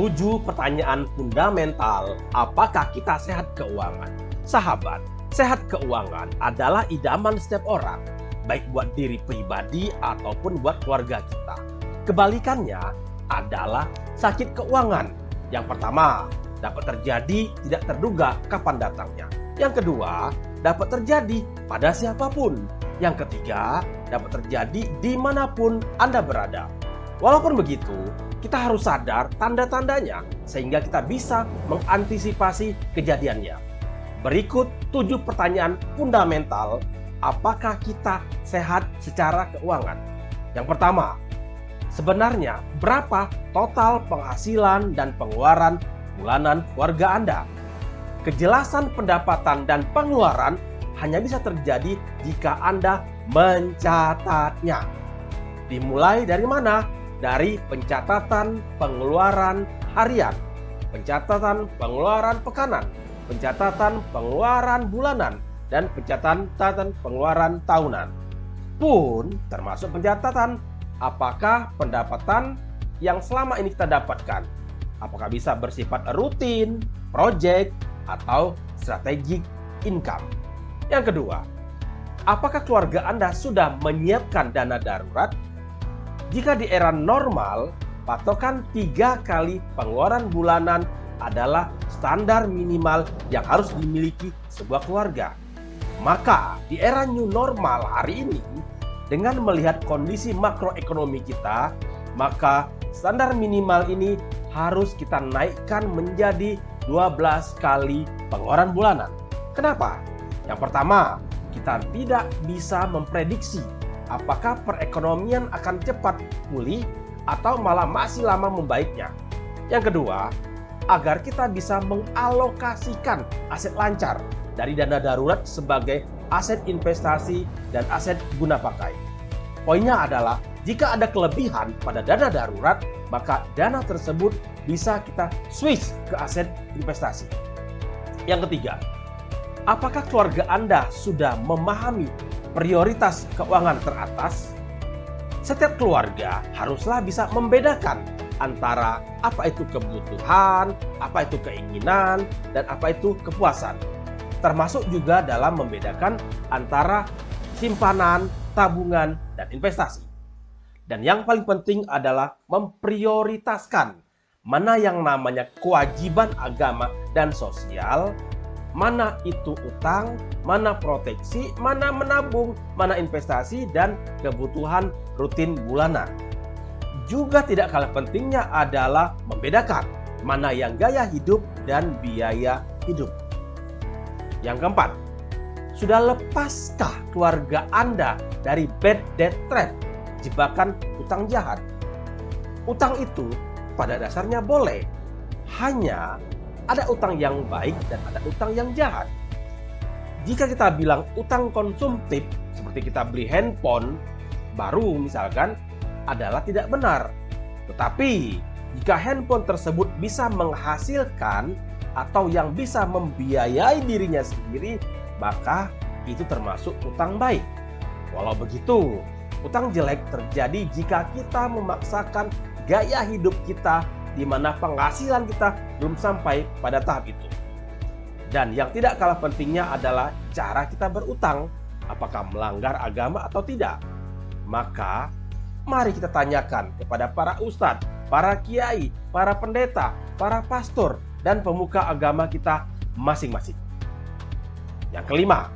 tujuh pertanyaan fundamental apakah kita sehat keuangan. Sahabat, sehat keuangan adalah idaman setiap orang, baik buat diri pribadi ataupun buat keluarga kita. Kebalikannya adalah sakit keuangan. Yang pertama, dapat terjadi tidak terduga kapan datangnya. Yang kedua, dapat terjadi pada siapa pun. Yang ketiga, dapat terjadi di mana pun Anda berada. Walaupun begitu, kita harus sadar tanda-tandanya sehingga kita bisa mengantisipasi kejadiannya. Berikut tujuh pertanyaan fundamental apakah kita sehat secara keuangan. Yang pertama, sebenarnya berapa total penghasilan dan pengeluaran bulanan keluarga Anda? Kejelasan pendapatan dan pengeluaran hanya bisa terjadi jika Anda mencatatnya. Dimulai dari mana? Dari pencatatan pengeluaran harian, pencatatan pengeluaran pekanan, pencatatan pengeluaran bulanan, dan pencatatan pengeluaran tahunan. Pun termasuk pencatatan apakah pendapatan yang selama ini kita dapatkan apakah bisa bersifat rutin, project, atau strategic income. Yang kedua, apakah keluarga Anda sudah menyiapkan dana darurat? Jika di era normal, patokan tiga kali pengeluaran bulanan adalah standar minimal yang harus dimiliki sebuah keluarga. Maka di era new normal hari ini, dengan melihat kondisi makroekonomi kita, maka standar minimal ini harus kita naikkan menjadi 12 kali pengeluaran bulanan. Kenapa? Yang pertama, kita tidak bisa memprediksi apakah perekonomian akan cepat pulih atau malah masih lama membaiknya. Yang kedua, agar kita bisa mengalokasikan aset lancar dari dana darurat sebagai aset investasi dan aset guna pakai. Poinnya adalah jika ada kelebihan pada dana darurat, maka dana tersebut bisa kita switch ke aset investasi. Yang ketiga, apakah keluarga Anda sudah memahami prioritas keuangan teratas? Setiap keluarga haruslah bisa membedakan antara apa itu kebutuhan, apa itu keinginan, dan apa itu kepuasan. Termasuk juga dalam membedakan antara simpanan, tabungan, dan investasi. Dan yang paling penting adalah memprioritaskan mana yang namanya kewajiban agama dan sosial, mana itu utang, mana proteksi, mana menabung, mana investasi, dan kebutuhan rutin bulanan. Juga tidak kalah pentingnya adalah membedakan mana yang gaya hidup dan biaya hidup. Yang keempat, sudah lepaskah keluarga Anda dari bad debt trap jebakan utang jahat. Utang itu pada dasarnya boleh, hanya ada utang yang baik dan ada utang yang jahat. Jika kita bilang utang konsumtif, seperti kita beli handphone baru misalkan, adalah tidak benar. Tetapi, jika handphone tersebut bisa menghasilkan atau yang bisa membiayai dirinya sendiri, maka itu termasuk utang baik. Walau begitu, Utang jelek terjadi jika kita memaksakan gaya hidup kita di mana penghasilan kita belum sampai pada tahap itu. Dan yang tidak kalah pentingnya adalah cara kita berutang, apakah melanggar agama atau tidak. Maka mari kita tanyakan kepada para ustadz, para kiai, para pendeta, para pastor, dan pemuka agama kita masing-masing. Yang kelima,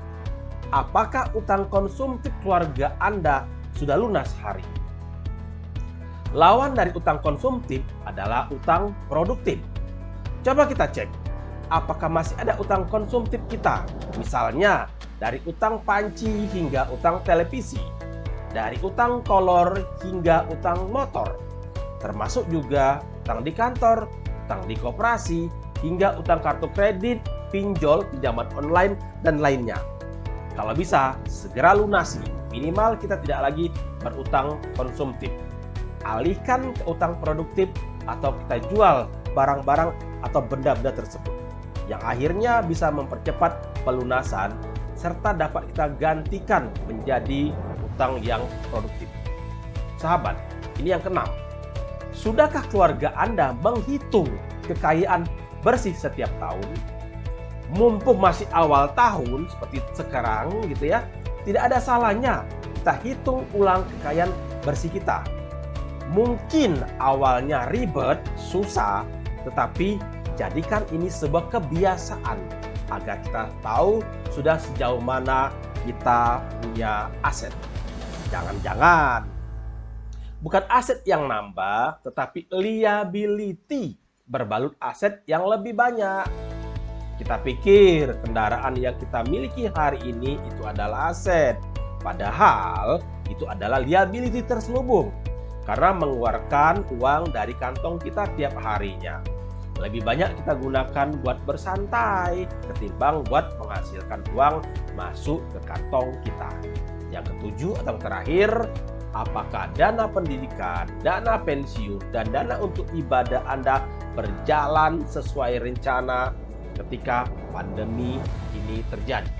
apakah utang konsumtif keluarga Anda sudah lunas hari. Lawan dari utang konsumtif adalah utang produktif. Coba kita cek, apakah masih ada utang konsumtif kita? Misalnya, dari utang panci hingga utang televisi, dari utang kolor hingga utang motor, termasuk juga utang di kantor, utang di koperasi, hingga utang kartu kredit, pinjol, pinjaman online, dan lainnya. Kalau bisa, segera lunasi Minimal kita tidak lagi berutang konsumtif. Alihkan ke utang produktif atau kita jual barang-barang atau benda-benda tersebut. Yang akhirnya bisa mempercepat pelunasan serta dapat kita gantikan menjadi utang yang produktif. Sahabat, ini yang keenam. Sudahkah keluarga Anda menghitung kekayaan bersih setiap tahun? Mumpung masih awal tahun seperti sekarang gitu ya, tidak ada salahnya kita hitung ulang kekayaan bersih kita. Mungkin awalnya ribet, susah, tetapi jadikan ini sebuah kebiasaan agar kita tahu sudah sejauh mana kita punya aset. Jangan-jangan bukan aset yang nambah, tetapi liability berbalut aset yang lebih banyak. Kita pikir kendaraan yang kita miliki hari ini itu adalah aset, padahal itu adalah liability terselubung karena mengeluarkan uang dari kantong kita tiap harinya. Lebih banyak kita gunakan buat bersantai ketimbang buat menghasilkan uang masuk ke kantong kita. Yang ketujuh atau terakhir, apakah dana pendidikan, dana pensiun, dan dana untuk ibadah Anda berjalan sesuai rencana ketika pandemi ini terjadi.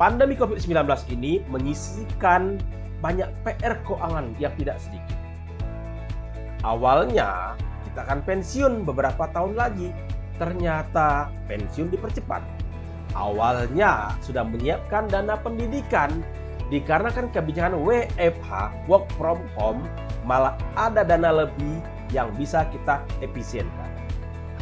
Pandemi COVID-19 ini menyisikan banyak PR keuangan yang tidak sedikit. Awalnya kita akan pensiun beberapa tahun lagi, ternyata pensiun dipercepat. Awalnya sudah menyiapkan dana pendidikan, dikarenakan kebijakan WFH (work from home) malah ada dana lebih yang bisa kita efisienkan.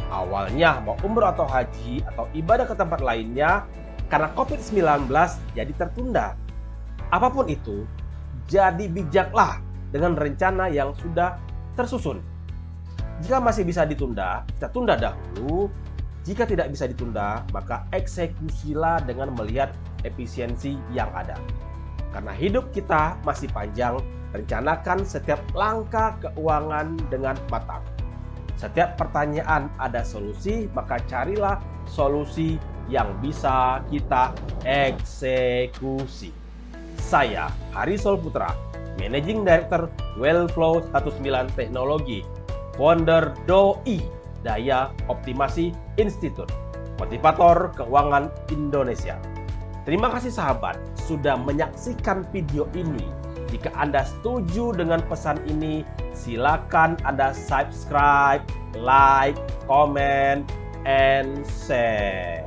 Awalnya mau umroh atau haji atau ibadah ke tempat lainnya karena COVID-19 jadi tertunda. Apa pun itu, jadi bijaklah dengan rencana yang sudah tersusun. Jika masih bisa ditunda, kita tunda dahulu. Jika tidak bisa ditunda, maka eksekusilah dengan melihat efisiensi yang ada. Karena hidup kita masih panjang, rencanakan setiap langkah keuangan dengan matang. Setiap pertanyaan ada solusi, maka carilah solusi yang bisa kita eksekusi. Saya Harisol Putra, Managing Director Wellflow 19 Teknologi, founder DOI Daya Optimasi Institute, motivator keuangan Indonesia. Terima kasih sahabat sudah menyaksikan video ini. Jika Anda setuju dengan pesan ini, silakan Anda subscribe, like, comment, and share.